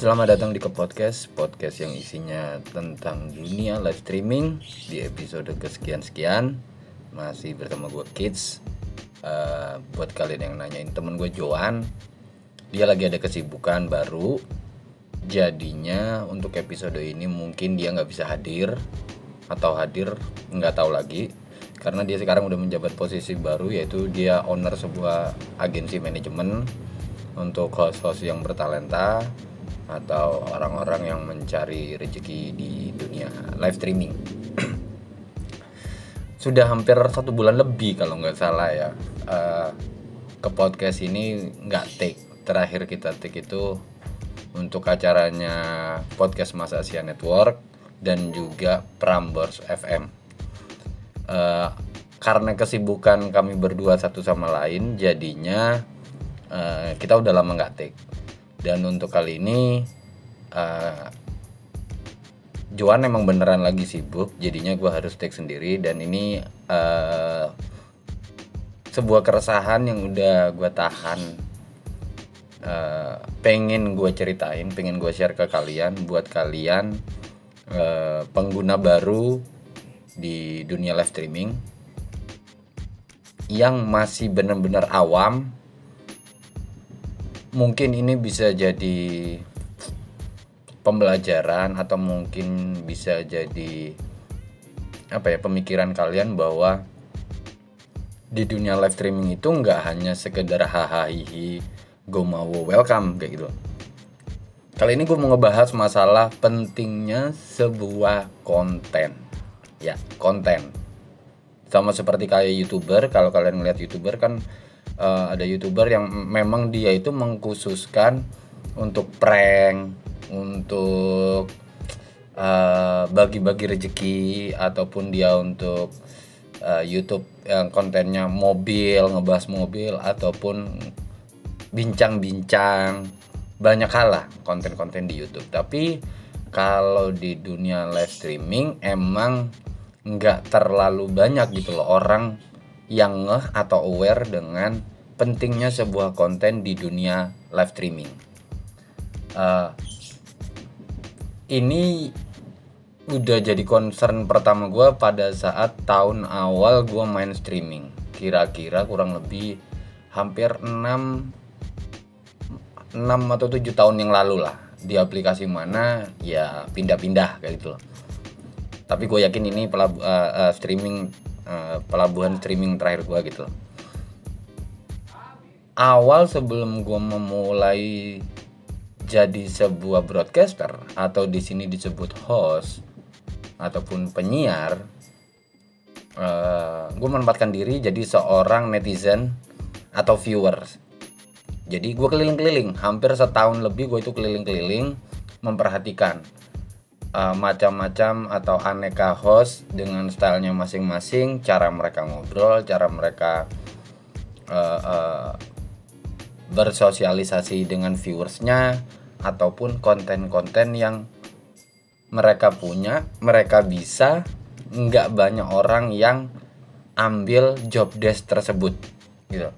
Selamat datang di ke podcast Podcast yang isinya tentang dunia live streaming. Di episode kesekian-sekian Masih bersama gue Kids. Uh, Buat kalian yang nanyain temen gue Joan Dia lagi ada kesibukan baru. Jadinya untuk episode ini mungkin dia nggak bisa hadir Atau hadir nggak tahu lagi. Karena dia sekarang udah menjabat posisi baru Yaitu dia owner sebuah agensi manajemen Untuk host-host yang bertalenta atau orang-orang yang mencari rezeki di dunia live streaming. Sudah hampir satu bulan lebih kalau nggak salah ya. Uh, ke podcast ini nggak take. Terakhir kita take itu untuk acaranya podcast Mas Asia Network dan juga Prambors FM uh, eh, karena kesibukan kami berdua satu sama lain jadinya uh, kita udah lama nggak take dan untuk kali ini uh, Juan emang beneran lagi sibuk jadinya gue harus take sendiri. Dan ini uh, sebuah keresahan yang udah gue tahan. Uh, pengen gue ceritain pengen gue share ke kalian buat kalian uh, pengguna baru di dunia live streaming yang masih bener-bener awam mungkin ini bisa jadi pembelajaran atau mungkin bisa jadi apa ya pemikiran kalian bahwa di dunia live streaming itu nggak hanya sekedar hahaha gue mau welcome kayak gitu. Kali ini gue mau ngebahas masalah pentingnya sebuah konten. Ya konten. Sama seperti kayak youtuber kalau kalian ngeliat youtuber kan uh, ada youtuber yang memang dia itu mengkhususkan untuk prank untuk eh, bagi-bagi uh, rezeki ataupun dia untuk uh, YouTube yang kontennya mobil ngebahas mobil ataupun bincang-bincang. Banyak hal lah konten-konten di YouTube. Tapi kalau di dunia live streaming emang nggak terlalu banyak gitu loh orang yang ngeh atau aware dengan pentingnya sebuah konten di dunia live streaming. Uh, ini udah jadi concern pertama gue pada saat tahun awal gue main streaming. Kira-kira kurang lebih hampir 6 6 atau 7 tahun yang lalu lah di aplikasi mana ya pindah-pindah kayak gitu loh. Tapi gue yakin ini pelabu, uh, uh, streaming Eh, pelabuhan streaming terakhir gue gitu awal sebelum gue memulai jadi sebuah broadcaster atau di sini disebut host ataupun penyiar uh, eh, gue menempatkan diri jadi seorang netizen atau viewers jadi gue keliling-keliling hampir setahun lebih gue itu keliling-keliling memperhatikan uh, macam-macam atau aneka host dengan stylenya masing-masing, cara mereka ngobrol, cara mereka uh, uh, bersosialisasi dengan viewersnya, ataupun konten-konten yang mereka punya, mereka bisa, nggak banyak orang yang ambil job desk tersebut, gitu.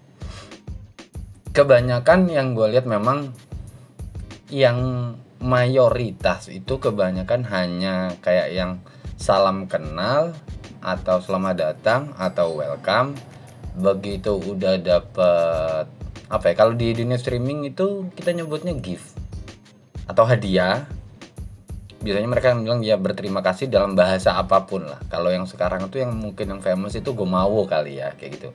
Kebanyakan yang gue lihat memang yang mayoritas itu kebanyakan hanya kayak yang salam kenal atau selamat datang atau welcome begitu udah dapet apa ya kalau di dunia streaming itu kita nyebutnya gift atau hadiah. Biasanya mereka bilang ya berterima kasih dalam bahasa apa pun lah. Kalau yang sekarang itu yang mungkin yang famous itu mau kali ya kayak gitu.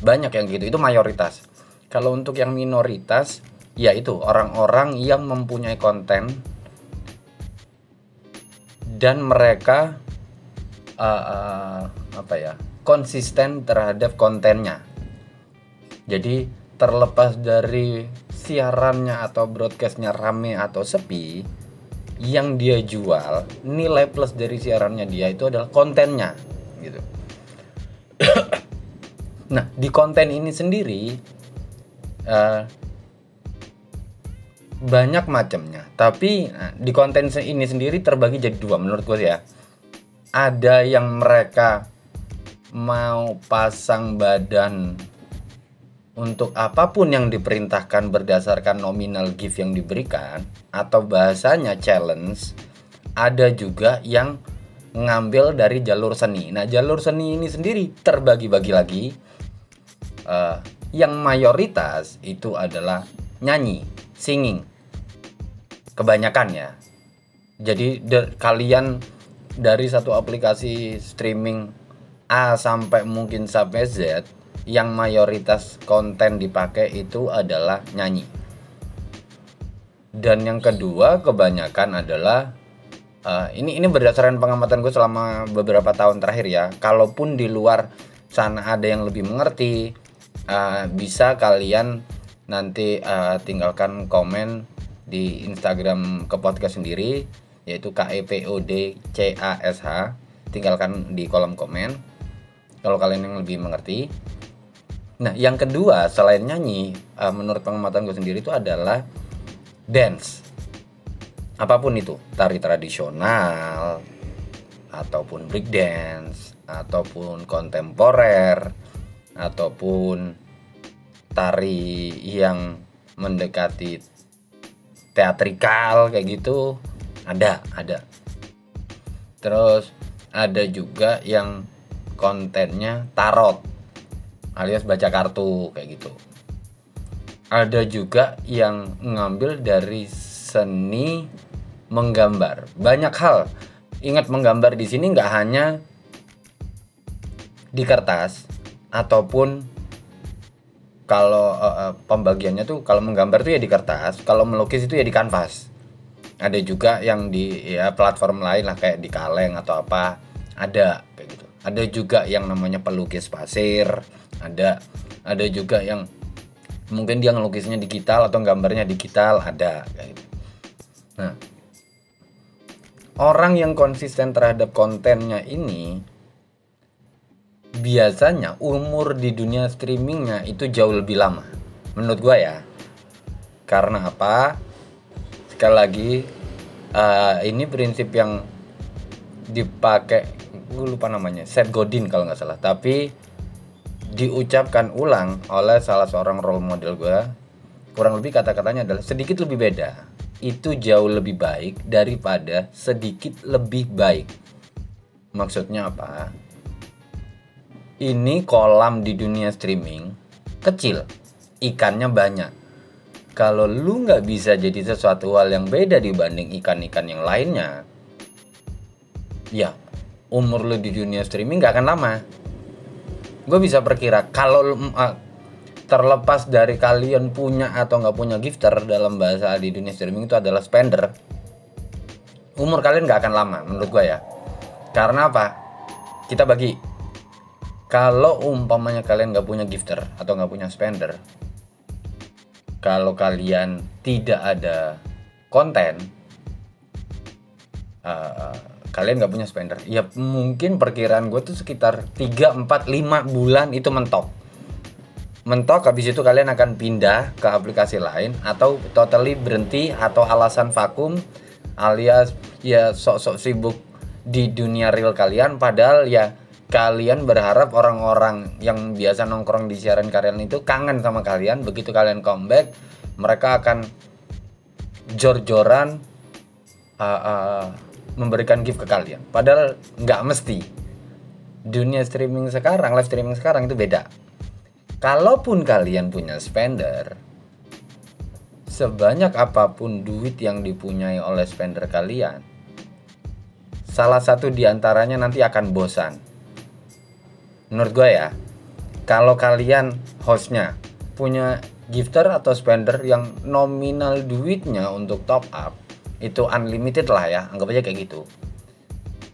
Banyak yang gitu itu mayoritas. Kalau untuk yang minoritas yaitu orang-orang yang mempunyai konten dan mereka uh, uh, apa ya konsisten terhadap kontennya jadi terlepas dari siarannya atau broadcastnya rame atau sepi yang dia jual nilai plus dari siarannya dia itu adalah kontennya gitu. Nah di konten ini sendiri uh, banyak macamnya. Tapi nah, di konten ini sendiri terbagi jadi dua menurut gue ya. Ada yang mereka mau pasang badan untuk apa pun yang diperintahkan berdasarkan nominal gift yang diberikan atau bahasanya challenge ada juga yang ngambil dari jalur seni. Nah, jalur seni ini sendiri terbagi-bagi lagi. Uh, yang mayoritas itu adalah nyanyi, singing. Kebanyakan ya. Jadi kalian dari satu aplikasi streaming A sampai mungkin sampai Z yang mayoritas konten dipakai itu adalah nyanyi. Dan yang kedua kebanyakan adalah uh, ini ini berdasarkan pengamatan gue selama beberapa tahun terakhir ya. Kalaupun di luar sana ada yang lebih mengerti, uh, bisa kalian nanti uh, tinggalkan komen di Instagram ke podcast sendiri yaitu K E P O D C A S H tinggalkan di kolom komen kalau kalian yang lebih mengerti Nah, yang kedua selain nyanyi, uh, menurut pengamatan gue sendiri itu adalah dance. Apa pun itu, tari tradisional ataupun break dance ataupun kontemporer ataupun tari yang mendekati teatrikal kayak gitu ada, ada. Terus ada juga yang kontennya tarot alias baca kartu kayak gitu. Ada juga yang ngambil dari seni menggambar. Banyak hal. Ingat menggambar di sini nggak hanya di kertas ataupun kalau uh, pembagiannya tuh kalau menggambar tuh ya di kertas kalau melukis itu ya di kanvas. Ada juga yang di ya platform lain lah kayak di kaleng atau apa. Ada kayak gitu. Ada juga yang namanya pelukis pasir ada ada juga yang mungkin dia ngelukisnya digital atau gambarnya digital ada gitu. Nah, orang yang konsisten terhadap kontennya ini biasanya umur di dunia streamingnya itu jauh lebih lama menurut gue ya. Karena apa? Sekali lagi uh, ini prinsip yang dipakai gue lupa namanya Seth Godin kalau nggak salah. Tapi diucapkan ulang oleh salah seorang role model gue kurang lebih kata-katanya adalah sedikit lebih beda. Itu jauh lebih baik daripada sedikit lebih baik. Maksudnya apa? Ini kolam di dunia streaming kecil ikannya banyak. Kalau lu nggak bisa jadi sesuatu hal yang beda dibanding ikan-ikan yang lainnya ya umur lu di dunia streaming nggak akan lama gue bisa perkira kalau uh, terlepas dari kalian punya atau nggak punya gifter dalam bahasa di dunia streaming itu adalah spender umur kalian nggak akan lama menurut gue ya. Karena apa? Kita bagi kalau umpamanya kalian nggak punya gifter atau nggak punya spender kalau kalian tidak ada konten uh, kalian nggak punya spender. Ya mungkin perkiraan gue tuh sekitar 3, 4, 5 bulan itu mentok. Mentok habis itu kalian akan pindah ke aplikasi lain atau totally berhenti atau alasan vakum alias ya sok-sok sibuk di dunia real kalian. Padahal ya kalian berharap orang-orang yang biasa nongkrong di siaran kalian itu kangen sama kalian. Begitu kalian comeback mereka akan jor-joran uh, uh, memberikan gift ke kalian. Padahal nggak mesti. Dunia streaming sekarang live streaming sekarang itu beda. Kalaupun kalian punya spender sebanyak apa pun duit yang dipunyai oleh spender kalian salah satu di antaranya nanti akan bosan. Menurut gue ya kalau kalian hostnya punya gifter atau spender yang nominal duitnya untuk top up itu unlimited lah ya anggap aja kayak gitu.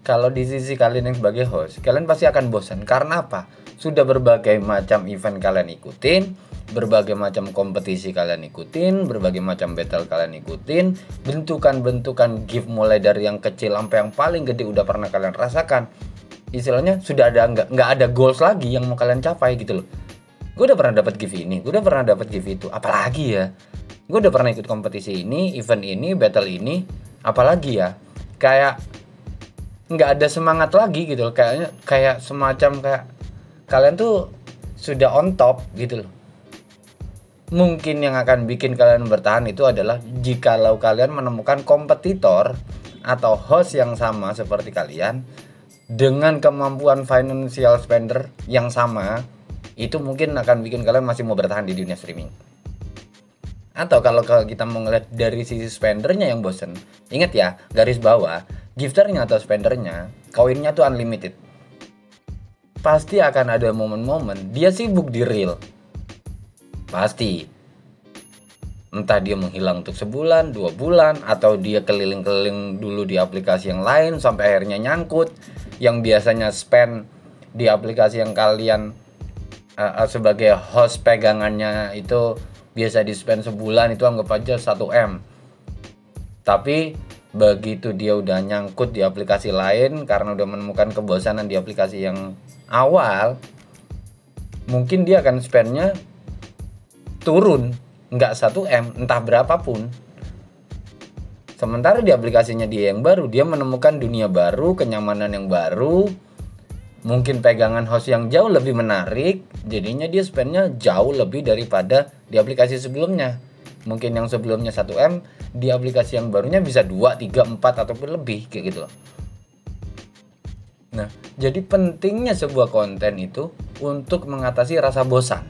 Kalau di sisi kalian yang sebagai host kalian pasti akan bosan. Karena apa? Sudah berbagai macam event kalian ikutin berbagai macam kompetisi kalian ikutin berbagai macam battle kalian ikutin bentukan-bentukan gift mulai dari yang kecil sampai yang paling gede udah pernah kalian rasakan. Istilahnya sudah ada nggak nggak ada goals lagi yang mau kalian capai gitu loh. Gue udah pernah dapat gift ini gue udah pernah dapat gift itu. Apalagi ya gue udah pernah ikut kompetisi ini event ini battle ini apalagi ya kayak nggak ada semangat lagi gitu loh. Kayaknya kayak semacam kayak kalian tuh sudah on top gitu loh. Mungkin yang akan bikin kalian bertahan itu adalah jikalau kalian menemukan kompetitor atau host yang sama seperti kalian dengan kemampuan financial spender yang sama itu mungkin akan bikin kalian masih mau bertahan di dunia streaming atau kalau kita mau ngeliat dari sisi spendernya yang bosen ingat ya garis bawah gifternya atau spendernya koinnya tuh unlimited pasti akan ada momen-momen dia sibuk di real Pasti. Entah dia menghilang untuk sebulan, dua bulan, atau dia keliling-keliling dulu di aplikasi yang lain sampai akhirnya nyangkut. Yang biasanya spend di aplikasi yang kalian uh, sebagai host pegangannya itu biasa di spend sebulan itu anggap aja 1M. Tapi begitu dia udah nyangkut di aplikasi lain karena udah menemukan kebosanan di aplikasi yang awal, mungkin dia akan spendnya turun nggak 1 m entah berapapun sementara di aplikasinya dia yang baru dia menemukan dunia baru kenyamanan yang baru mungkin pegangan host yang jauh lebih menarik jadinya dia spendnya jauh lebih daripada di aplikasi sebelumnya. Mungkin yang sebelumnya 1 m di aplikasi yang barunya bisa 2, 3, 4 ataupun lebih kayak gitu loh. Nah, jadi pentingnya sebuah konten itu untuk mengatasi rasa bosan.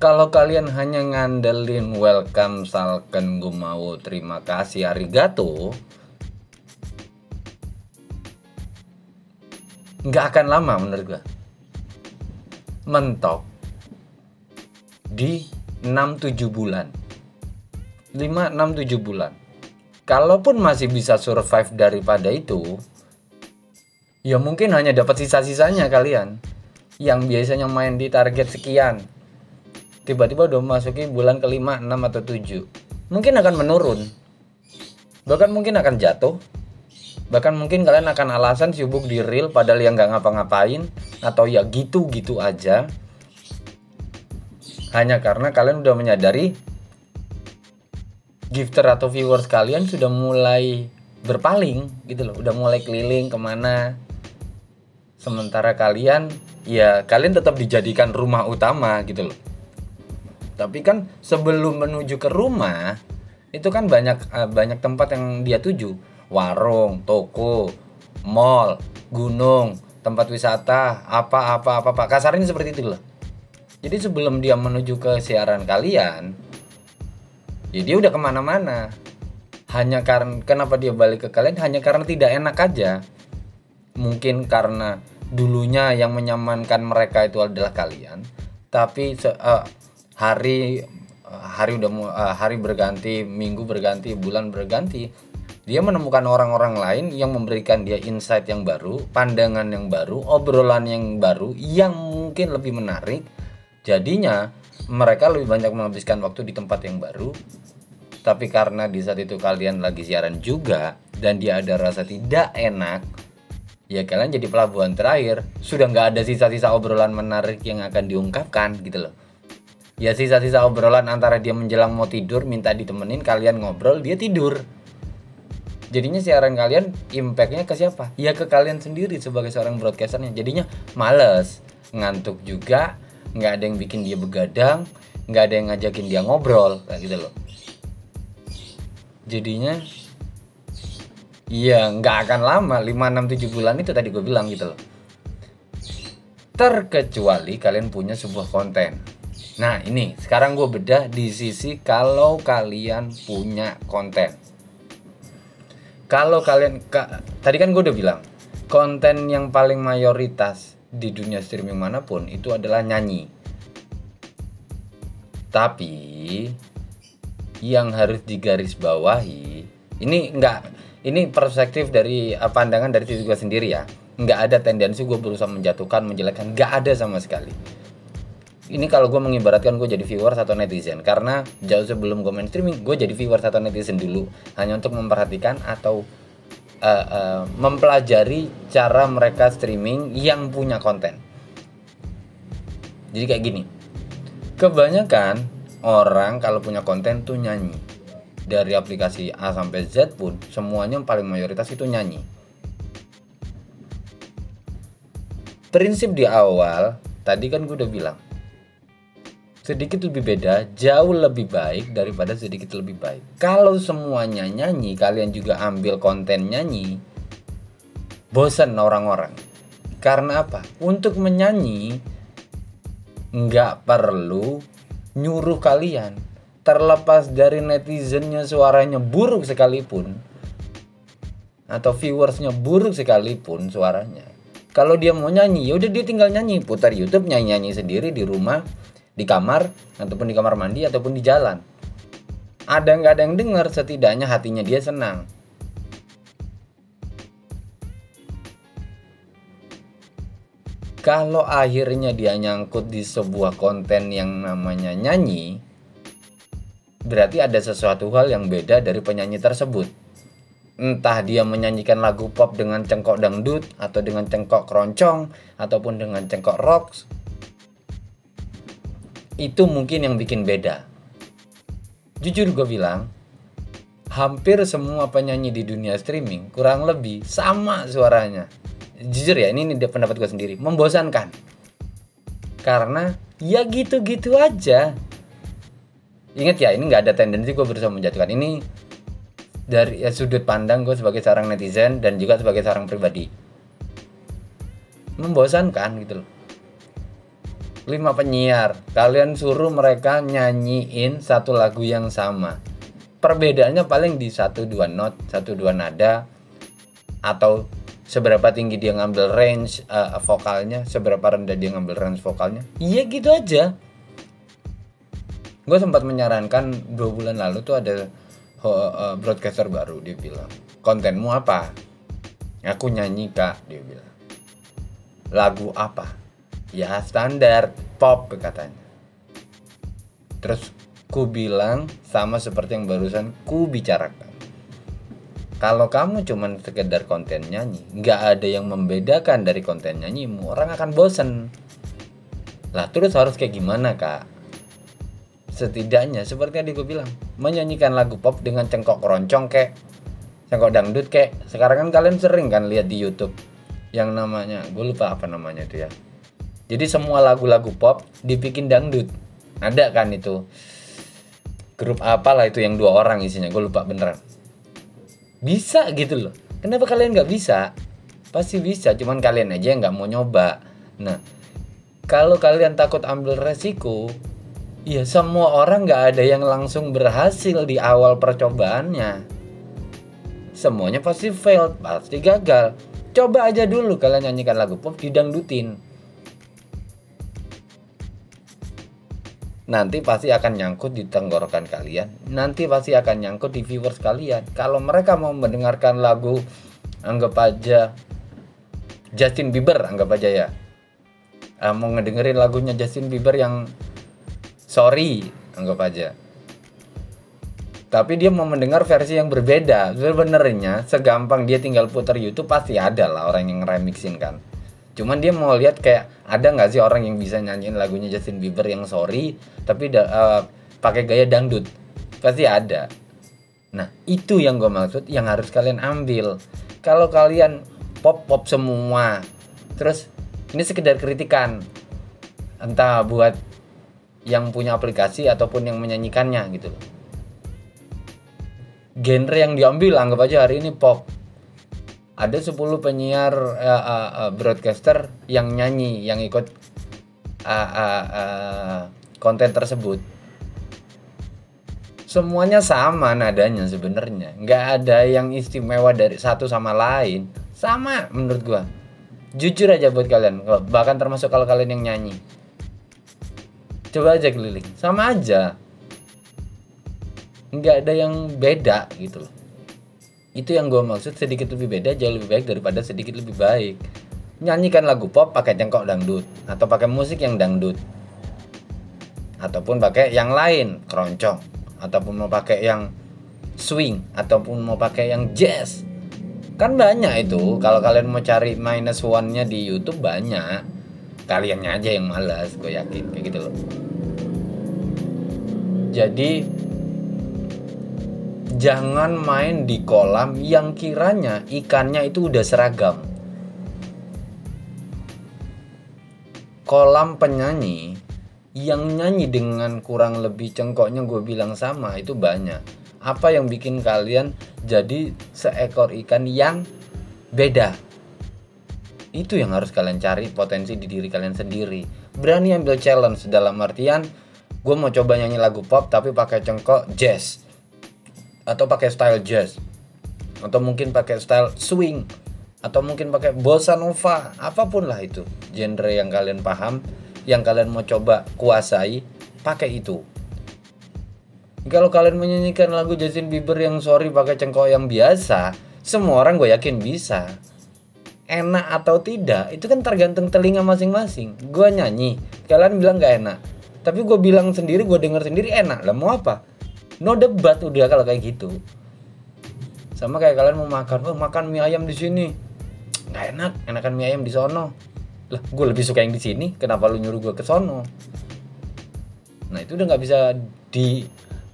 Kalau kalian hanya ngandelin welcome salken gue mau terima kasih arigato nggak akan lama menurut gue mentok di 6-7 bulan. 5-6-7 bulan. Kalaupun masih bisa survive daripada itu ya mungkin hanya dapat sisa-sisanya kalian yang biasanya main di target sekian. Tiba-tiba udah masuki bulan kelima, enam atau tujuh, mungkin akan menurun. Bahkan mungkin akan jatuh. Bahkan mungkin kalian akan alasan sibuk di real padahal yang nggak ngapa-ngapain atau ya gitu-gitu aja. Hanya karena kalian udah menyadari gifter atau viewers kalian sudah mulai berpaling gitu loh, udah mulai keliling ke mana. Sementara kalian ya kalian tetap dijadikan rumah utama gitu loh tapi kan sebelum menuju ke rumah itu kan banyak uh, banyak tempat yang dia tuju warung toko mall gunung tempat wisata apa apa apa kasarnya seperti itu loh. Jadi sebelum dia menuju ke siaran kalian ya dia udah ke mana-mana. Hanya karena kenapa dia balik ke kalian? Hanya karena tidak enak aja. Mungkin karena dulunya yang menyamankan mereka itu adalah kalian. Tapi uh, hari hari udah uh, hari berganti minggu berganti bulan berganti dia menemukan orang-orang lain yang memberikan dia insight yang baru pandangan yang baru obrolan yang baru yang mungkin lebih menarik. Jadinya mereka lebih banyak menghabiskan waktu di tempat yang baru. Tapi karena di saat itu kalian lagi siaran juga dan dia ada rasa tidak enak ya kalian jadi pelabuhan terakhir. Sudah nggak ada sisa-sisa obrolan menarik yang akan diungkapkan gitu loh. Ya sisa-sisa obrolan antara dia menjelang mau tidur minta ditemenin kalian ngobrol dia tidur jadinya siaran kalian impactnya ke siapa? Ya ke kalian sendiri sebagai seorang broadcasternya. Jadinya males ngantuk juga nggak ada yang bikin dia begadang nggak ada yang ngajakin dia ngobrol kayak gitu loh. Jadinya Iya, nggak akan lama 5, 6, 7 bulan itu tadi gue bilang gitu loh. Terkecuali kalian punya sebuah konten. Nah ini sekarang gue bedah di sisi kalau kalian punya konten. Kalau kalian ka, tadi kan gue udah bilang konten yang paling mayoritas di dunia streaming mana pun itu adalah nyanyi. Tapi yang harus digarisbawahi ini enggak ini perspektif dari eh, pandangan dari diri gue sendiri ya nggak ada tendensi gue berusaha menjatuhkan menjelekkan nggak ada sama sekali ini kalau gue mengibaratkan gue jadi viewers atau netizen. Karena jauh sebelum gue main streaming gue jadi viewers atau netizen dulu. Hanya untuk memperhatikan atau uh, uh, mempelajari cara mereka streaming yang punya konten. Jadi kayak gini. Kebanyakan orang kalau punya konten tuh nyanyi. Dari aplikasi A sampai Z pun semuanya paling mayoritas itu nyanyi. Prinsip di awal tadi kan gue udah bilang sedikit lebih beda jauh lebih baik daripada sedikit lebih baik. Kalau semuanya nyanyi kalian juga ambil konten nyanyi bosan orang-orang. Karena apa? Untuk menyanyi nggak perlu nyuruh kalian. Terlepas dari netizennya suaranya buruk sekalipun atau viewersnya buruk sekalipun suaranya. Kalau dia mau nyanyi ya udah dia tinggal nyanyi putar YouTube nyanyi nyanyi sendiri di rumah di kamar ataupun di kamar mandi ataupun di jalan. Ada nggak ada yang dengar setidaknya hatinya dia senang. Kalau akhirnya dia nyangkut di sebuah konten yang namanya nyanyi berarti ada sesuatu hal yang beda dari penyanyi tersebut. Entah dia menyanyikan lagu pop dengan cengkok dangdut atau dengan cengkok keroncong ataupun dengan cengkok rock itu mungkin yang bikin beda. Jujur gue bilang, hampir semua penyanyi di dunia streaming kurang lebih sama suaranya. Jujur ya, ini, ini pendapat gue sendiri, membosankan. Karena ya gitu-gitu aja. Ingat ya, ini nggak ada tendensi gue berusaha menjatuhkan. Ini dari ya, sudut pandang gue sebagai seorang netizen dan juga sebagai seorang pribadi. Membosankan gitu loh lima penyiar. Kalian suruh mereka nyanyiin satu lagu yang sama. Perbedaannya paling di satu dua not satu dua nada atau seberapa tinggi dia ngambil range uh, vokalnya seberapa rendah dia ngambil range vokalnya. Iya gitu aja. Gue sempat menyarankan dua bulan lalu tuh ada uh, broadcaster baru dia bilang. Kontenmu apa? Aku nyanyi kak dia bilang. Lagu apa ya standar pop katanya. Terus ku bilang sama seperti yang barusan ku bicarakan. Kalau kamu cuman sekedar konten nyanyi nggak ada yang membedakan dari konten nyanyimu orang akan bosen. Lah terus harus kayak gimana kak? Setidaknya seperti yang gue bilang menyanyikan lagu pop dengan cengkok keroncong kek cengkok dangdut kek. Sekarang kan kalian sering kan lihat di YouTube yang namanya gue lupa apa namanya itu ya jadi semua lagu-lagu pop dibikin dangdut. Ada kan itu? Grup apalah itu yang dua orang isinya gue lupa beneran. Bisa gitu loh. Kenapa kalian nggak bisa? Pasti bisa cuman kalian aja yang nggak mau nyoba. Nah kalau kalian takut ambil resiko ya semua orang nggak ada yang langsung berhasil di awal percobaannya. Semuanya pasti fail pasti gagal. Coba aja dulu kalian nyanyikan lagu pop didangdutin nanti pasti akan nyangkut di tenggorokan kalian. Nanti pasti akan nyangkut di viewers kalian. Kalau mereka mau mendengarkan lagu anggap aja Justin Bieber anggap aja ya. Uh, mau ngedengerin lagunya Justin Bieber yang sorry anggap aja. Tapi dia mau mendengar versi yang berbeda. Sebenarnya segampang dia tinggal putar YouTube pasti ada lah orang yang remixin kan cuman dia mau lihat kayak ada nggak sih orang yang bisa nyanyiin lagunya Justin Bieber yang sorry tapi uh, pakai gaya dangdut? Pasti ada. Nah itu yang gue maksud yang harus kalian ambil. Kalau kalian pop pop semua terus ini sekedar kritikan entah buat yang punya aplikasi ataupun yang menyanyikannya gitu. Genre yang diambil anggap aja hari ini pop ada 10 penyiar uh, uh, uh, broadcaster yang nyanyi yang ikut uh, uh, uh, konten tersebut. Semuanya sama nadanya sebenarnya. Nggak ada yang istimewa dari satu sama lain. Sama menurut gua. Jujur aja buat kalian bahkan termasuk kalau kalian yang nyanyi. Coba aja keliling. Sama aja. Nggak ada yang beda gitu loh itu yang gue maksud sedikit lebih beda jauh lebih baik daripada sedikit lebih baik. Nyanyikan lagu pop pakai cengkok dangdut atau pakai musik yang dangdut. Ataupun pakai yang lain keroncong. Ataupun mau pakai yang swing ataupun mau pakai yang jazz. Kan banyak itu kalau kalian mau cari minus one nya di YouTube banyak. Kaliannya aja yang malas gue yakin kayak gitu loh. Jadi jangan main di kolam yang kiranya ikannya itu udah seragam. Kolam penyanyi yang nyanyi dengan kurang lebih cengkoknya gue bilang sama itu banyak. Apa yang bikin kalian jadi seekor ikan yang beda? Itu yang harus kalian cari potensi di diri kalian sendiri. Berani ambil challenge dalam artian gue mau coba nyanyi lagu pop tapi pakai cengkok jazz atau pakai style jazz. Atau mungkin pakai style swing. Atau mungkin pakai bossa nova. Apa pun lah itu genre yang kalian paham yang kalian mau coba kuasai pakai itu. Kalau kalian menyanyikan lagu Justin Bieber yang sorry pakai cengkok yang biasa semua orang gue yakin bisa. Enak atau tidak itu kan tergantung telinga masing-masing. Gue nyanyi kalian bilang gak enak. Tapi gue bilang sendiri gue denger sendiri enak. Lah mau apa no debat udah kalau kayak gitu. Sama kayak kalian mau makan oh makan mie ayam di sini. Nggak enak enakan mie ayam di sono. Lah gue lebih suka yang di sini kenapa lu nyuruh gue ke sono? Nah itu udah nggak bisa di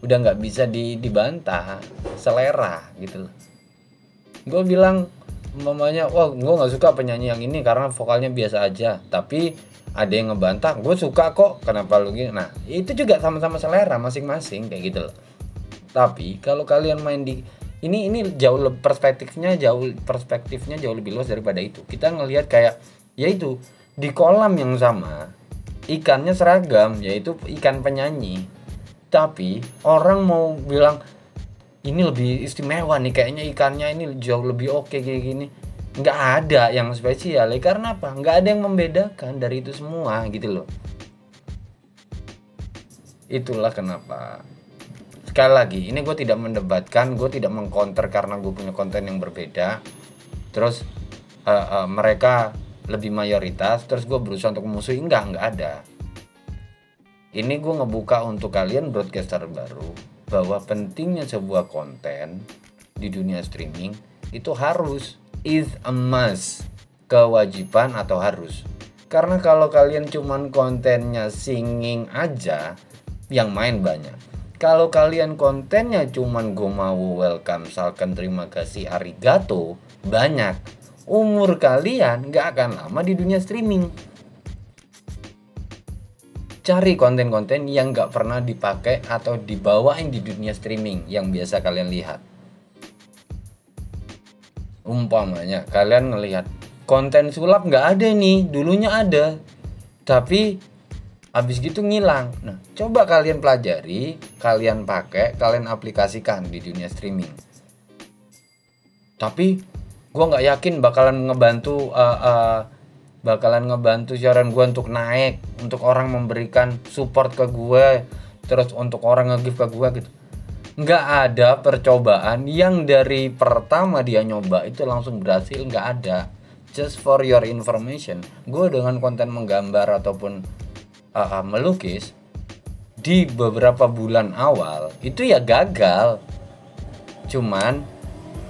udah nggak bisa di dibantah selera gitu gue bilang mamanya wah gue nggak suka penyanyi yang ini karena vokalnya biasa aja tapi ada yang ngebantah gue suka kok kenapa lu gini? Nah itu juga sama-sama selera masing-masing kayak gitu loh tapi kalau kalian main di ini ini jauh lebih perspektifnya jauh perspektifnya jauh lebih luas daripada itu. Kita ngelihat kayak yaitu di kolam yang sama ikannya seragam yaitu ikan penyanyi. Tapi orang mau bilang ini lebih istimewa nih kayaknya ikannya ini jauh lebih oke kayak gini. Nggak ada yang spesial ya. Karena apa? Nggak ada yang membedakan dari itu semua gitu loh. Itulah kenapa sekali lagi ini gue tidak mendebatkan gue tidak mengcounter karena gue punya konten yang berbeda. Terus uh, uh, mereka lebih mayoritas terus gue berusaha untuk memusuhi enggak enggak ada. Ini gue ngebuka untuk kalian broadcaster baru bahwa pentingnya sebuah konten di dunia streaming itu harus is a must kewajiban atau harus. Karena kalau kalian cuman kontennya singing aja yang main banyak kalau kalian kontennya cuman gue mau welcome misalkan terima kasih arigato banyak. Umur kalian gak akan lama di dunia streaming. Cari konten-konten yang gak pernah dipakai atau dibawain di dunia streaming yang biasa kalian lihat. Umpamanya kalian ngelihat konten sulap nggak ada nih dulunya ada. Tapi habis gitu ngilang. Nah coba kalian pelajari kalian pakai kalian aplikasikan di dunia streaming. Tapi gue nggak yakin bakalan ngebantu uh, uh, bakalan ngebantu siaran gue untuk naik untuk orang memberikan support ke gue terus untuk orang nge-give ke gue gitu. Nggak ada percobaan yang dari pertama dia nyoba itu langsung berhasil nggak ada. Just for your information gue dengan konten menggambar ataupun uh, melukis di beberapa bulan awal itu ya gagal. Cuman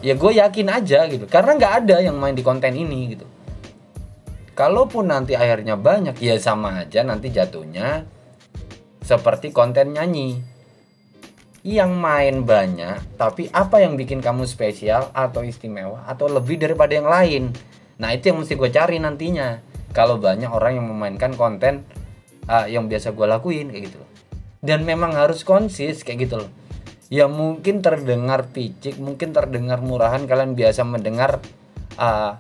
ya gue yakin aja gitu. Karena nggak ada yang main di konten ini gitu. Kalaupun nanti akhirnya banyak ya sama aja nanti jatuhnya seperti konten nyanyi. Yang main banyak tapi apa yang bikin kamu spesial atau istimewa atau lebih daripada yang lain? Nah itu yang mesti gue cari nantinya. Kalau banyak orang yang memainkan konten uh, yang biasa gue lakuin kayak gitu dan memang harus konsis kayak gitu loh ya mungkin terdengar picik mungkin terdengar murahan kalian biasa mendengar uh,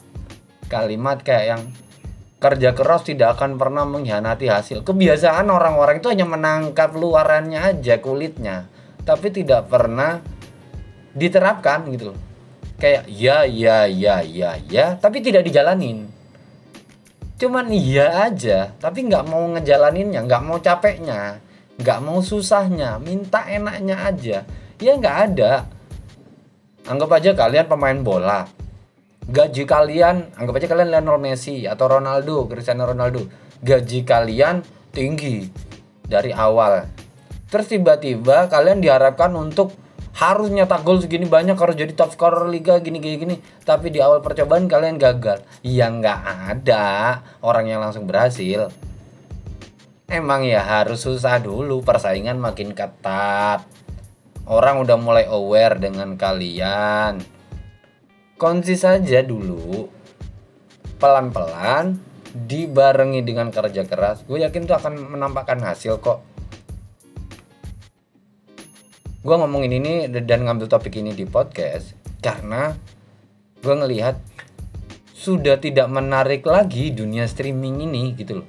kalimat kayak yang kerja keras tidak akan pernah mengkhianati hasil. Kebiasaan orang-orang itu hanya menangkap luarannya aja kulitnya, tapi tidak pernah diterapkan gitu loh. Kayak ya ya ya ya ya, tapi tidak dijalanin. Cuman iya aja, tapi nggak mau ngejalaninnya, nggak mau capeknya, nggak mau susahnya, minta enaknya aja. Ya nggak ada. Anggap aja kalian pemain bola, gaji kalian anggap aja kalian Lionel Messi atau Ronaldo Cristiano Ronaldo gaji kalian tinggi dari awal terus tiba-tiba kalian diharapkan untuk harus nyetak gol segini banyak harus jadi top scorer liga gini gini gini. Tapi di awal percobaan kalian gagal. Ya nggak ada orang yang langsung berhasil. Emang ya harus susah dulu. Persaingan makin ketat. Orang udah mulai aware dengan kalian. Konsis saja dulu. Pelan-pelan dibarengi dengan kerja keras. Gue yakin tuh akan menampakkan hasil kok gue ngomongin ini dan ngambil topik ini di podcast karena gue ngelihat sudah tidak menarik lagi dunia streaming ini gitu loh.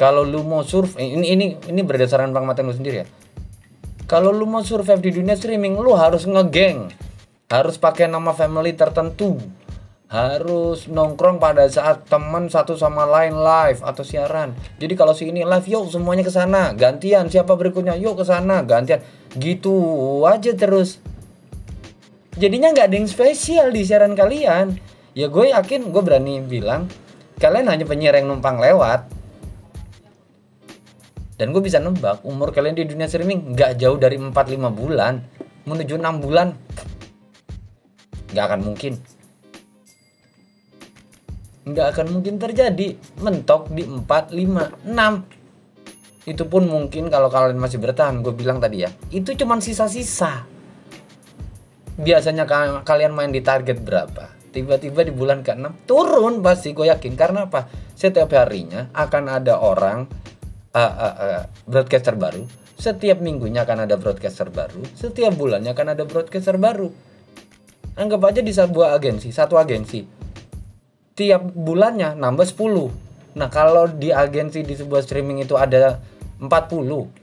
Kalau lu mau survei ini ini ini berdasarkan pengamatan lu sendiri ya. Kalau lu mau survive di dunia streaming lu harus ngegeng. Harus pakai nama family tertentu harus nongkrong pada saat teman satu sama lain live atau siaran. Jadi kalau si ini live, yuk semuanya ke sana, gantian siapa berikutnya, yuk ke sana, gantian. Gitu aja terus. Jadinya nggak ada yang spesial di siaran kalian. Ya gue yakin, gue berani bilang, kalian hanya penyiar yang numpang lewat. Dan gue bisa nebak umur kalian di dunia streaming nggak jauh dari 4-5 bulan menuju 6 bulan. Nggak akan mungkin nggak akan mungkin terjadi. Mentok di 4, 5, 6 itu pun mungkin kalau kalian masih bertahan gue bilang tadi ya. Itu cuman sisa-sisa. Biasanya kalian main di target berapa? Tiba-tiba di bulan ke-6 turun pasti gue yakin. Karena apa? Setiap harinya akan ada orang uh, uh, uh, broadcaster baru. Setiap minggunya akan ada broadcaster baru. Setiap bulannya akan ada broadcaster baru. Anggap aja di sebuah agensi satu agensi tiap bulannya nambah 10 nah kalau di agensi di sebuah streaming itu ada 40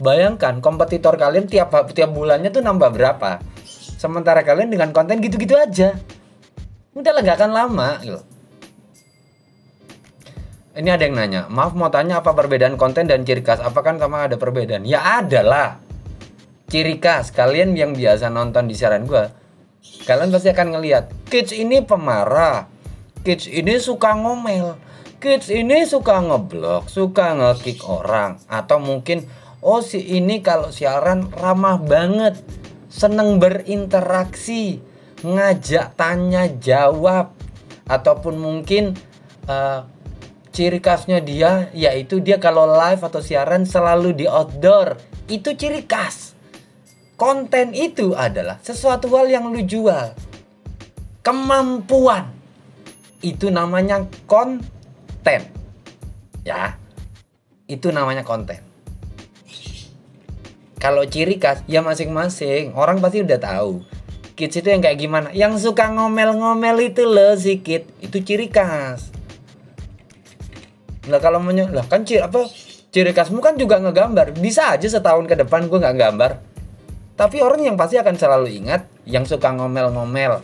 bayangkan kompetitor kalian tiap tiap bulannya tuh nambah berapa? Sementara kalian dengan konten gitu-gitu aja. Udah lah gak akan lama gitu. Ini ada yang nanya maaf mau tanya apa perbedaan konten dan ciri khas? Apakah sama ada perbedaan? Ya ada lah. Ciri khas kalian yang biasa nonton di siaran gue kalian pasti akan ngelihat kids ini pemarah kids ini suka ngomel. Kids ini suka ngeblok suka ngekick orang. Atau mungkin oh si ini kalau siaran ramah banget. Seneng berinteraksi ngajak tanya jawab. Ataupun mungkin uh, ciri khasnya dia yaitu dia kalau live atau siaran selalu di outdoor. Itu ciri khas. Konten itu adalah sesuatu hal yang lu jual. Kemampuan itu namanya konten. Ya. Itu namanya konten. Kalau ciri khas ya masing-masing. Orang pasti udah tahu. Kids itu yang kayak gimana? Yang suka ngomel-ngomel itu loh si kid. Itu ciri khas. Lah kalau menyo lah kan ciri apa ciri khasmu kan juga ngegambar. Bisa aja setahun ke depan gue nggak gambar. Tapi orang yang pasti akan selalu ingat yang suka ngomel-ngomel.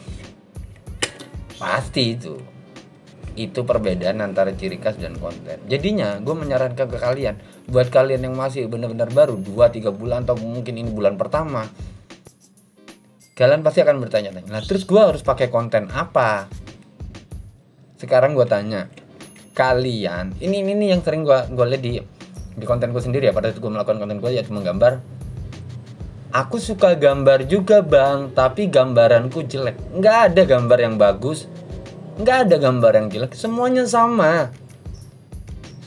Pasti itu itu perbedaan antara ciri khas dan konten. Jadinya gue menyarankan ke kalian buat kalian yang masih benar-benar baru 2-3 bulan atau mungkin ini bulan pertama kalian pasti akan bertanya-tanya terus gue harus pakai konten apa? Sekarang gue tanya kalian ini ini, yang sering gue gue lihat di di konten gue sendiri ya pada saat gue melakukan konten gue ya cuma gambar aku suka gambar juga bang tapi gambaranku jelek. Nggak ada gambar yang bagus nggak ada gambar yang jelek semuanya sama.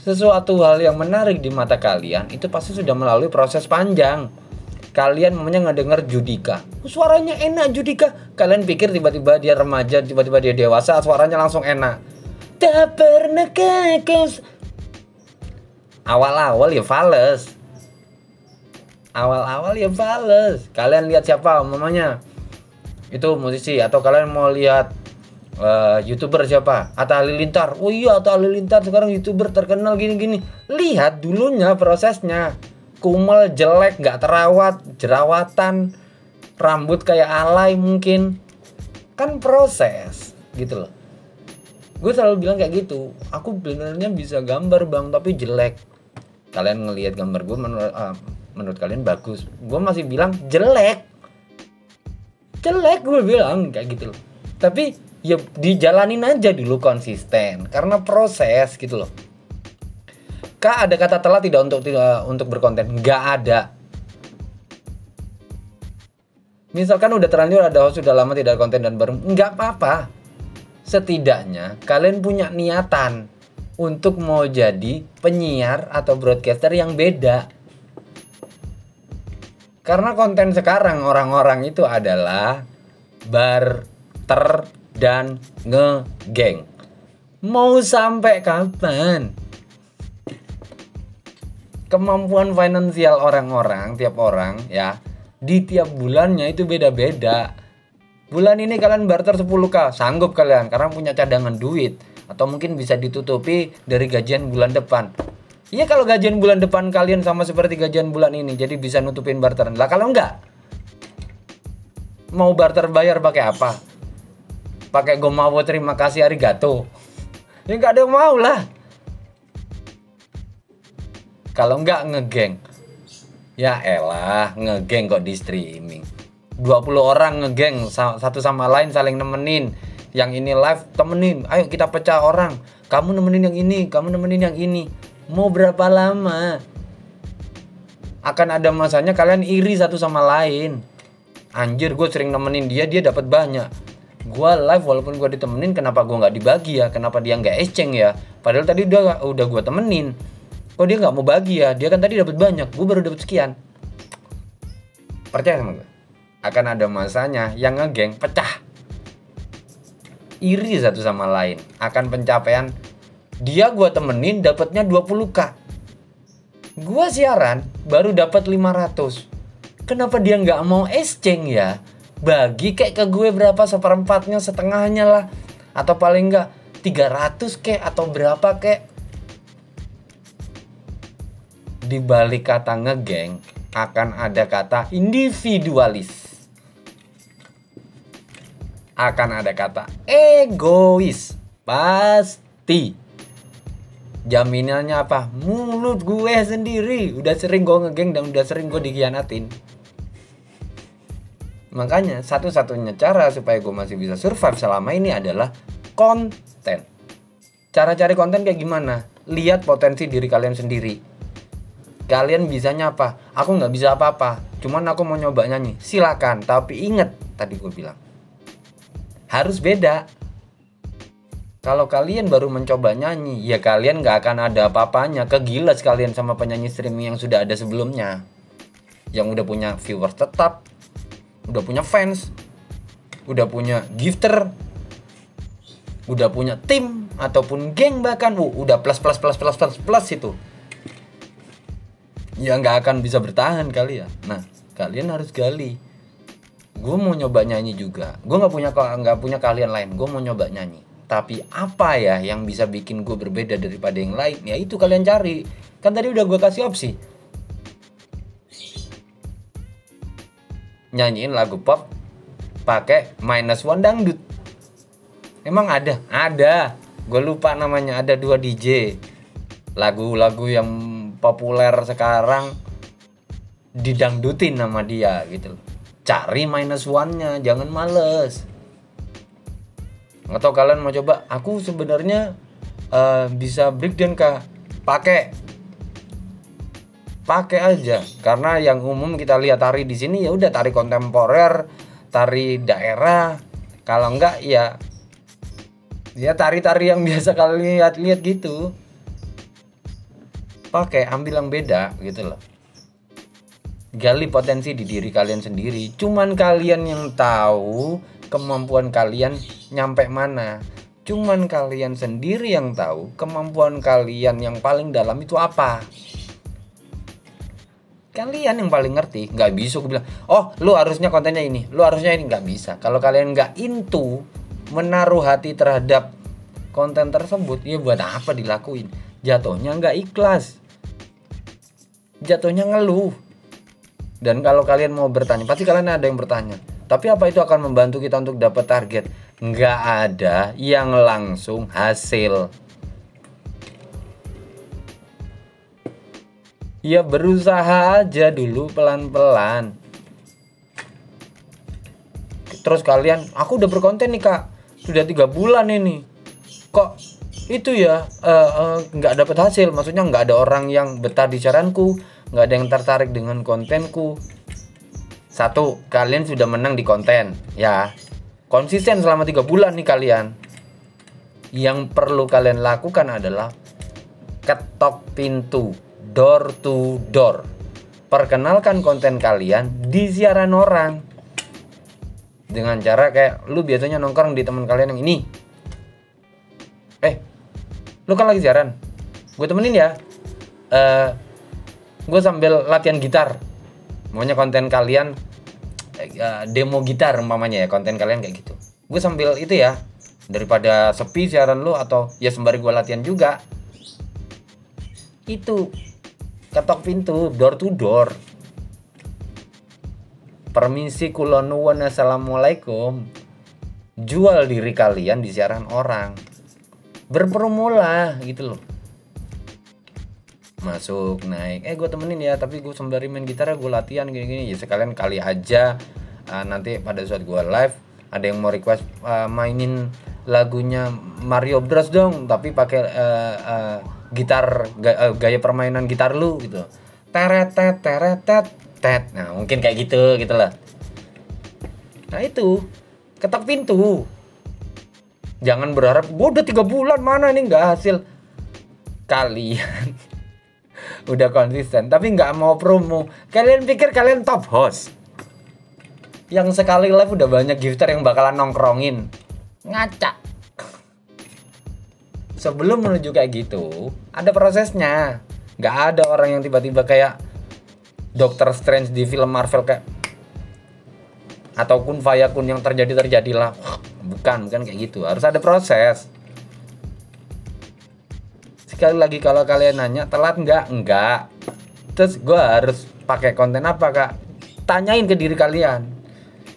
Sesuatu hal yang menarik di mata kalian itu pasti sudah melalui proses panjang. Kalian namanya denger Judika. Suaranya enak Judika. Kalian pikir tiba-tiba dia remaja tiba-tiba dia dewasa suaranya langsung enak. Tak pernah kekos awal-awal ya fales. Awal-awal ya fales. Kalian lihat siapa mamanya itu musisi atau kalian mau lihat uh, youtuber siapa? Atta Halilintar. Oh iya Atta Halilintar sekarang youtuber terkenal gini-gini. Lihat dulunya prosesnya. Kumel jelek nggak terawat jerawatan rambut kayak alay mungkin. Kan proses gitu loh. Gue selalu bilang kayak gitu. Aku benernya bisa gambar bang tapi jelek. Kalian ngelihat gambar gue menurut uh, menurut kalian bagus. Gue masih bilang jelek. Jelek gue bilang kayak gitu loh. Tapi ya dijalanin aja dulu konsisten karena proses gitu loh. Kak ada kata telat tidak untuk tidak untuk berkonten? Nggak ada. Misalkan udah terlanjur ada host sudah lama tidak konten dan baru nggak apa-apa. Setidaknya kalian punya niatan untuk mau jadi penyiar atau broadcaster yang beda. Karena konten sekarang orang-orang itu adalah barter dan ngegeng. mau sampai kapan? Kemampuan finansial orang-orang tiap orang ya di tiap bulannya itu beda-beda. Bulan ini kalian barter 10k sanggup kalian karena punya cadangan duit. Atau mungkin bisa ditutupi dari gajian bulan depan. Iya kalau gajian bulan depan kalian sama seperti gajian bulan ini jadi bisa nutupin barteran. Lah kalau enggak? Mau barter bayar pakai apa pakai gomawo terima kasih arigato. Ya enggak ada yang mau lah. Kalau enggak ngegeng. Ya elah ngegeng kok di streaming. 20 orang ngegeng satu sama lain saling nemenin. Yang ini live temenin. Ayo kita pecah orang. Kamu nemenin yang ini kamu nemenin yang ini. Mau berapa lama? Akan ada masanya kalian iri satu sama lain. Anjir gue sering nemenin dia dia dapat banyak gue live walaupun gue ditemenin kenapa gue nggak dibagi ya? Kenapa dia nggak exchange ya? Padahal tadi udah udah gue temenin. Oh dia nggak mau bagi ya? Dia kan tadi dapat banyak gue baru dapat sekian. Percaya sama gue akan ada masanya yang ngegeng pecah. Iri satu sama lain. Akan pencapaian dia gue temenin dapatnya 20k gue siaran baru dapat 500 kenapa dia nggak mau exchange ya bagi kayak ke gue berapa seperempatnya setengahnya lah. Atau paling nggak 300 kek atau berapa kek. Di balik kata ngegeng akan ada kata individualis. Akan ada kata egois. Pasti. Jaminannya apa? Mulut gue sendiri. Udah sering gue ngegeng dan udah sering gue dikhianatin makanya satu-satunya cara supaya gue masih bisa survive selama ini adalah konten. Cara cari konten kayak gimana? Lihat potensi diri kalian sendiri. Kalian bisanya apa aku nggak bisa apa-apa. Cuman aku mau nyoba nyanyi. Silakan tapi inget tadi gue bilang. Harus beda. Kalau kalian baru mencoba nyanyi, ya kalian gak akan ada apa-apanya. Kegila sekalian sama penyanyi streaming yang sudah ada sebelumnya. Yang udah punya viewers tetap, udah punya fans, udah punya gifter, udah punya tim ataupun geng bahkan, uh, udah plus plus plus plus plus plus itu. Ya nggak akan bisa bertahan kali ya. Nah, kalian harus gali. Gue mau nyoba nyanyi juga. Gue nggak punya nggak punya kalian lain. Gue mau nyoba nyanyi tapi apa ya yang bisa bikin gue berbeda daripada yang lain ya itu kalian cari kan tadi udah gue kasih opsi nyanyiin lagu pop pakai minus one dangdut. Emang ada? Ada. Gue lupa namanya. Ada dua DJ lagu-lagu yang populer sekarang didangdutin nama dia gitu cari minus one nya jangan males. Atau kalian mau coba? Aku sebenarnya uh, bisa breakdown kak. Pakai pakai aja. Karena yang umum kita lihat tari di sini ya udah tari kontemporer tari daerah. Kalau enggak ya ya tari-tari yang biasa kalian lihat-lihat gitu. Pakai ambil yang beda gitu loh. Gali potensi di diri kalian sendiri. Cuman kalian yang tahu kemampuan kalian nyampe mana. Cuman kalian sendiri yang tahu kemampuan kalian yang paling dalam itu apa. Kalian yang paling ngerti, nggak bisa gue bilang, oh lu harusnya kontennya ini, lu harusnya ini nggak bisa. Kalau kalian nggak into menaruh hati terhadap konten tersebut, ya buat apa dilakuin? Jatuhnya nggak ikhlas, jatuhnya ngeluh. Dan kalau kalian mau bertanya, pasti kalian ada yang bertanya, tapi apa itu akan membantu kita untuk dapat target? Nggak ada yang langsung hasil. Ya berusaha aja dulu pelan-pelan. Terus kalian, aku udah berkonten nih kak, sudah tiga bulan ini. Kok itu ya uh, uh, nggak dapat hasil? Maksudnya nggak ada orang yang betah di saranku, nggak ada yang tertarik dengan kontenku satu, kalian sudah menang di konten, ya. Konsisten selama tiga bulan nih kalian. Yang perlu kalian lakukan adalah ketok pintu, door to door. Perkenalkan konten kalian di siaran orang. Dengan cara kayak lu biasanya nongkrong di teman kalian yang ini. Eh, lu kan lagi siaran gue temenin ya eh gue sambil latihan gitar maunya konten kalian eh, demo gitar umpamanya ya konten kalian kayak gitu gue sambil itu ya daripada sepi siaran lu atau ya sembari gue latihan juga itu ketok pintu door to door. Permisi kulonuwan assalamualaikum. Jual diri kalian di siaran orang. Berpromola gitu loh. Masuk naik. Eh gue temenin ya tapi gue sembari main gitar gue latihan gini-gini. Ya sekalian kali aja. Uh, nanti pada saat gue live ada yang mau request uh, mainin lagunya Mario Bros dong. Tapi pakai uh, uh, gitar gaya, uh, gaya permainan gitar lu gitu. Teret tet teret tet nah mungkin kayak gitu gitu lah. Nah itu. Ketok pintu. Jangan berharap gue udah tiga bulan mana nih nggak hasil? Kalian udah konsisten tapi nggak mau promo. Kalian pikir kalian top host? Yang sekali live udah banyak gifter yang bakalan nongkrongin. Ngaca sebelum menuju kayak gitu ada prosesnya. Nggak ada orang yang tiba-tiba kayak Doctor Strange di film Marvel kayak ataupun Fayakun yang terjadi terjadilah. Bukan bukan kayak gitu. Harus ada proses. Sekali lagi kalau kalian nanya telat nggak? Nggak. Terus gue harus pakai konten apa kak? Tanyain ke diri kalian.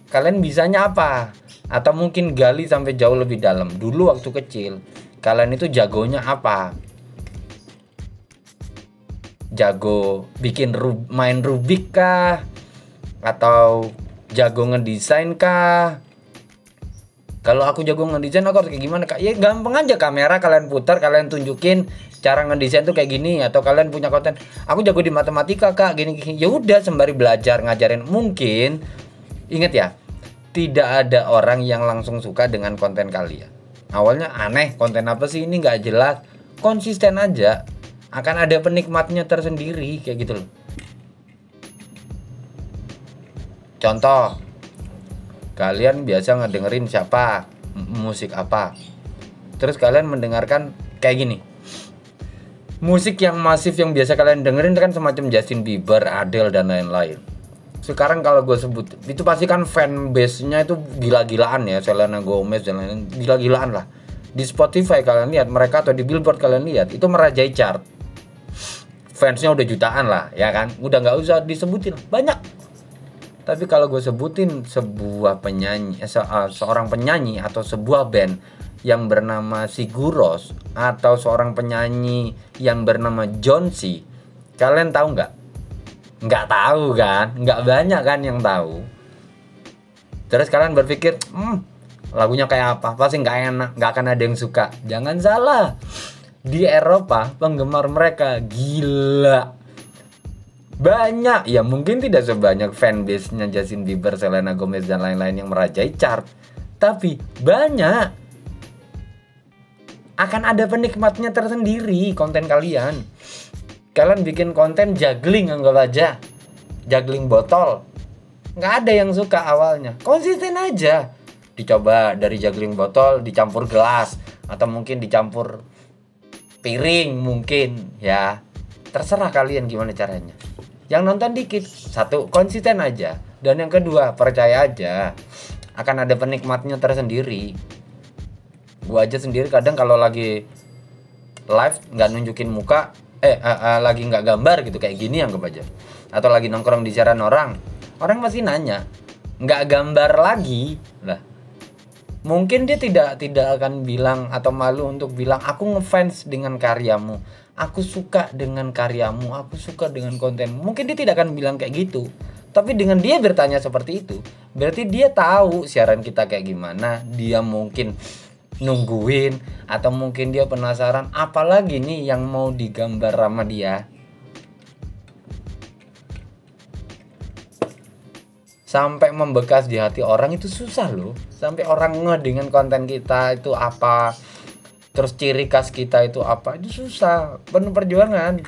Kalian bisanya apa? Atau mungkin gali sampai jauh lebih dalam. Dulu waktu kecil kalian itu jagonya apa? Jago bikin rub, main rubik kah? Atau jago ngedesain kah? Kalau aku jago ngedesain aku harus kayak gimana kak? Ya gampang aja. Kamera kalian putar kalian tunjukin cara ngedesain tuh kayak gini atau kalian punya konten. Aku jago di matematika kak. Gini gini. Ya udah sembari belajar ngajarin. Mungkin inget ya tidak ada orang yang langsung suka dengan konten kalian awalnya aneh konten apa sih? Ini nggak jelas. Konsisten aja. Akan ada penikmatnya tersendiri kayak gitu loh. Contoh kalian biasa ngedengerin siapa? Musik apa? Terus kalian mendengarkan kayak gini. Musik yang masif yang biasa kalian dengerin kan semacam Justin Bieber, Adele dan lain-lain. Sekarang kalau gue sebut itu pasti kan fan base-nya itu gila-gilaan ya, Selena Gomez dan lain-lain gila-gilaan lah. Di Spotify kalian lihat mereka atau di Billboard kalian lihat itu merajai chart. Fansnya udah jutaan lah, ya kan? Udah nggak usah disebutin, banyak. Tapi kalau gue sebutin sebuah penyanyi, se seorang penyanyi atau sebuah band yang bernama Siguros atau seorang penyanyi yang bernama John C. Kalian tahu nggak? Nggak tahu kan? Nggak banyak kan yang tahu. Terus kalian berpikir, hmm, lagunya kayak apa? Pasti nggak enak, nggak akan ada yang suka. Jangan salah. Di Eropa penggemar mereka gila. Banyak, ya mungkin tidak sebanyak fanbase-nya Justin Bieber, Selena Gomez dan lain-lain yang merajai chart. Tapi banyak akan ada penikmatnya tersendiri konten kalian. Kalian bikin konten juggling anggap aja. Juggling botol. Nggak ada yang suka awalnya. Konsisten aja. Dicoba dari juggling botol dicampur gelas atau mungkin dicampur piring mungkin ya. Terserah kalian gimana caranya. Yang nonton dikit, satu konsisten aja. Dan yang kedua, percaya aja akan ada penikmatnya tersendiri gue aja sendiri kadang kalau lagi live nggak nunjukin muka eh uh, uh, lagi nggak gambar gitu kayak gini anggap aja. Atau lagi nongkrong di jalan orang orang masih nanya nggak gambar lagi? Lah mungkin dia tidak tidak akan bilang atau malu untuk bilang aku ngefans dengan karyamu aku suka dengan karyamu aku suka dengan konten mungkin dia tidak akan bilang kayak gitu. Tapi dengan dia bertanya seperti itu berarti dia tahu siaran kita kayak gimana dia mungkin nungguin atau mungkin dia penasaran apalagi nih yang mau digambar sama dia? Sampai membekas di hati orang itu susah loh. Sampai orang nge dengan konten kita itu apa terus ciri khas kita itu apa itu susah. Penuh perjuangan.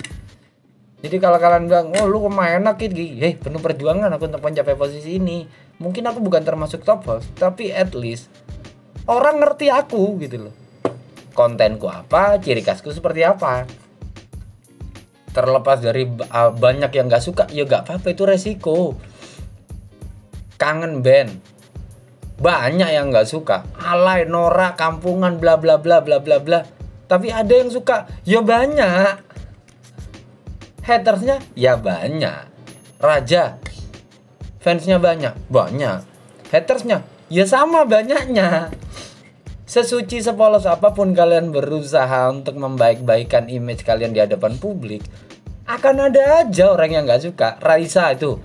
Jadi kalau kalian bilang oh lu ke mana enak gitu eh penuh perjuangan aku untuk mencapai posisi ini. Mungkin aku bukan termasuk top host tapi at least orang ngerti aku gitu loh. Kontenku apa ciri khasku seperti apa. Terlepas dari uh, banyak yang nggak suka ya nggak apa-apa itu resiko. Kangen band banyak yang nggak suka. Alay norak kampungan bla bla bla bla bla bla. Tapi ada yang suka ya banyak. Hatersnya ya banyak. Raja fansnya banyak banyak. Hatersnya ya sama banyaknya. Sesuci sepolos apa pun kalian berusaha untuk membaik-baikan image kalian di hadapan publik akan ada aja orang yang nggak suka. Raisa itu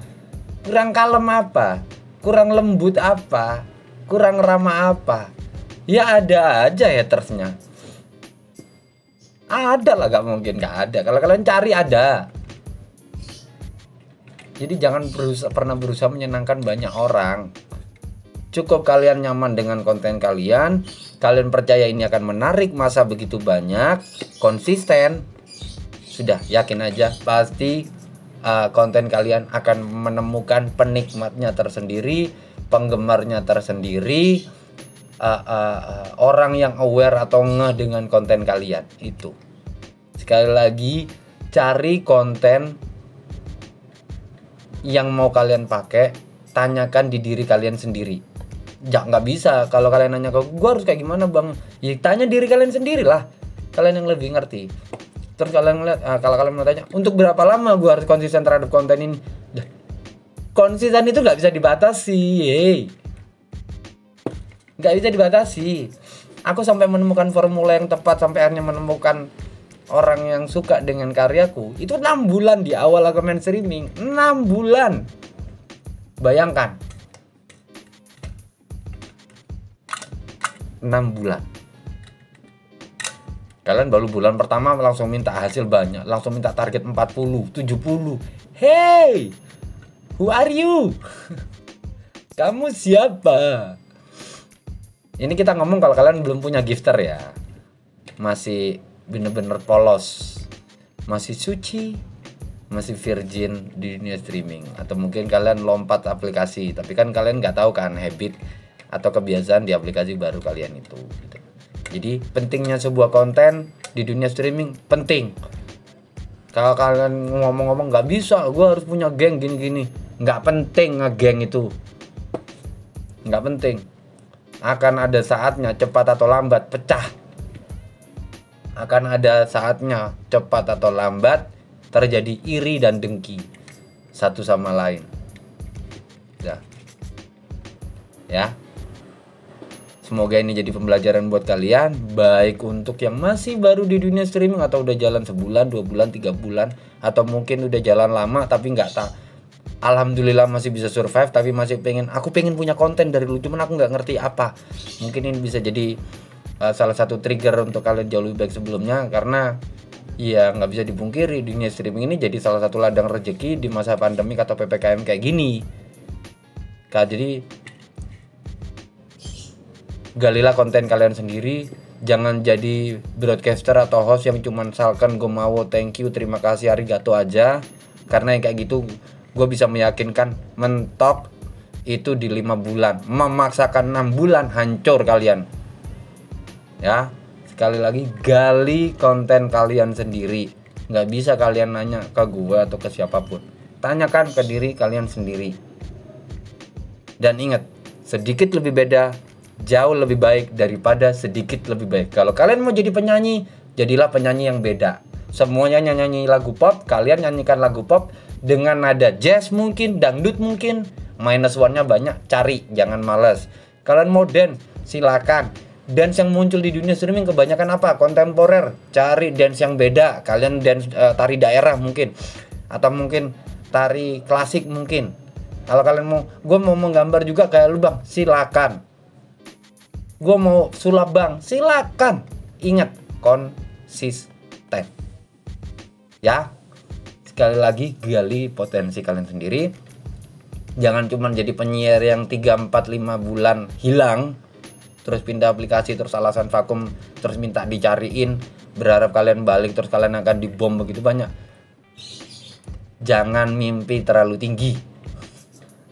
kurang kalem apa? Kurang lembut apa? Kurang ramah apa? Ya ada aja hatersnya. Ada lah gak mungkin gak ada. Kalau kalian cari ada. Jadi jangan berusaha, pernah berusaha menyenangkan banyak orang cukup kalian nyaman dengan konten kalian. Kalian percaya ini akan menarik masa begitu banyak. Konsisten. Sudah yakin aja pasti uh, konten kalian akan menemukan penikmatnya tersendiri penggemarnya tersendiri uh, uh, uh, orang yang aware atau ngeh dengan konten kalian. Itu. Sekali lagi cari konten yang mau kalian pakai tanyakan di diri kalian sendiri ya nggak bisa. Kalau kalian nanya ke gue harus kayak gimana bang? Ya tanya diri kalian sendiri lah. Kalian yang lebih ngerti. Terus kalian ngeliat uh, kalau kalian mau tanya untuk berapa lama gue harus konsisten terhadap konten ini? Konsisten itu nggak bisa dibatasi nggak bisa dibatasi. Aku sampai menemukan formula yang tepat sampai akhirnya menemukan orang yang suka dengan karyaku. Itu enam bulan di awal aku main streaming. Enam bulan. Bayangkan enam bulan. Kalian baru bulan pertama langsung minta hasil banyak langsung minta target 40 70 hey who are you? Kamu siapa? Ini kita ngomong kalau kalian belum punya gifter ya. Masih bener-bener polos. Masih suci. Masih virgin di dunia streaming. Atau mungkin kalian lompat aplikasi. Tapi kan kalian nggak tahu kan habit atau kebiasaan di aplikasi baru kalian itu gitu. jadi pentingnya sebuah konten di dunia streaming penting. Kalau kalian ngomong-ngomong nggak bisa gue harus punya geng gini-gini. Nggak penting ngegeng itu. Nggak penting. Akan ada saatnya cepat atau lambat pecah. Akan ada saatnya cepat atau lambat terjadi iri dan dengki satu sama lain. Ya ya Semoga ini jadi pembelajaran buat kalian Baik untuk yang masih baru di dunia streaming Atau udah jalan sebulan, dua bulan, tiga bulan Atau mungkin udah jalan lama tapi nggak tak alhamdulillah masih bisa survive tapi masih pengen aku pengen punya konten dari dulu cuman aku nggak ngerti apa. Mungkin ini bisa jadi uh, salah satu trigger untuk kalian jauh lebih baik sebelumnya karena ya nggak bisa dipungkiri dunia streaming ini jadi salah satu ladang rezeki di masa pandemi atau ppkm kayak gini. Kak, jadi galilah konten kalian sendiri. Jangan jadi broadcaster atau host yang cuma misalkan gue mau thank you terima kasih arigato aja. Karena yang kayak gitu gue bisa meyakinkan mentok itu di lima bulan. Memaksakan enam bulan hancur kalian. Ya sekali lagi gali konten kalian sendiri. Nggak bisa kalian nanya ke gue atau ke siapa pun. Tanyakan ke diri kalian sendiri. Dan ingat sedikit lebih beda jauh lebih baik daripada sedikit lebih baik kalau kalian mau jadi penyanyi jadilah penyanyi yang beda semuanya nyanyi lagu pop kalian nyanyikan lagu pop dengan nada jazz mungkin, dangdut mungkin, minus one-nya banyak, cari, jangan males. Kalian mau dance, silakan. Dance yang muncul di dunia streaming kebanyakan apa? Kontemporer. Cari dance yang beda. Kalian dance uh, tari daerah mungkin, atau mungkin tari klasik mungkin. Kalau kalian mau, gue mau menggambar juga kayak lu bang, silakan. Gue mau sulap bang, silakan. Ingat konsisten. Ya, sekali lagi gali potensi kalian sendiri. Jangan cuma jadi penyiar yang 3 4 5 bulan hilang terus pindah aplikasi terus alasan vakum terus minta dicariin berharap kalian balik terus kalian akan dibom begitu banyak. Jangan mimpi terlalu tinggi.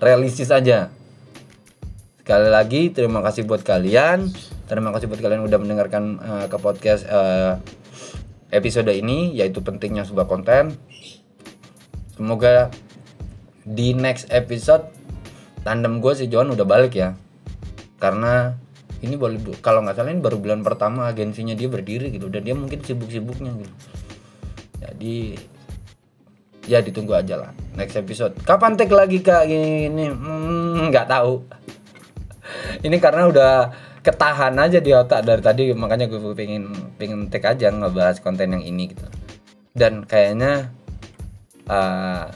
Realistis aja sekali lagi terima kasih buat kalian. Terima kasih buat kalian udah mendengarkan uh, ke podcast uh, episode ini yaitu pentingnya sebuah konten. Semoga di next episode tandem gue si John udah balik ya. Karena ini boleh kalau nggak salah ini baru bulan pertama agensinya dia berdiri gitu. Dan dia mungkin sibuk-sibuknya gitu. Jadi ya ditunggu aja lah next episode. Kapan take lagi kak? Ini hmm, nggak hmm, tahu ini karena udah ketahan aja di otak dari tadi makanya gue pengen pengen take aja ngebahas konten yang ini gitu. Dan kayaknya uh,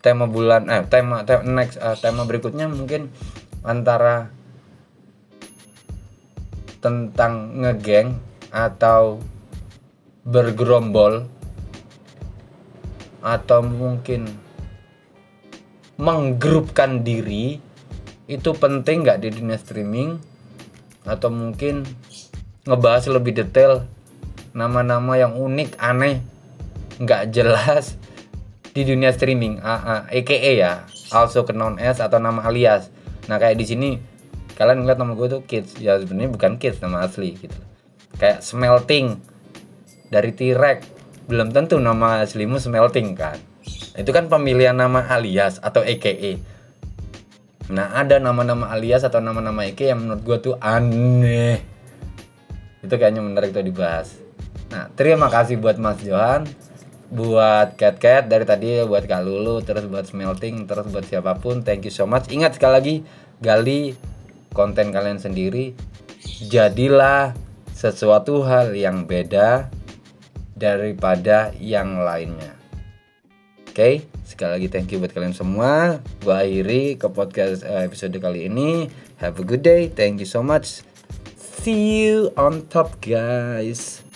tema bulan eh tema, tema next uh, tema berikutnya mungkin antara tentang ngegeng atau bergerombol atau mungkin menggrupkan diri itu penting nggak di dunia streaming? Atau mungkin ngebahas lebih detail nama-nama yang unik aneh nggak jelas di dunia streaming? AKA ya also known as atau nama alias. Nah kayak di sini kalian ngeliat nama gue tuh kids. Ya sebenarnya bukan kids nama asli gitu. Kayak smelting dari T-Rex. Belum tentu nama aslimu smelting kan itu kan pemilihan nama alias atau EKE nah ada nama-nama alias atau nama-nama EKE yang menurut gue tuh aneh. Itu kayaknya menarik tuh dibahas. Nah terima kasih buat Mas Johan buat Cat Cat dari tadi buat Kak Lulu terus buat Smelting terus buat siapa pun. Thank you so much. Ingat sekali lagi gali konten kalian sendiri. Jadilah sesuatu hal yang beda daripada yang lainnya. Oke, okay? sekali lagi thank you buat kalian semua. Gua akhiri ke podcast eh, episode kali ini. Have a good day. Thank you so much. See you on top, guys.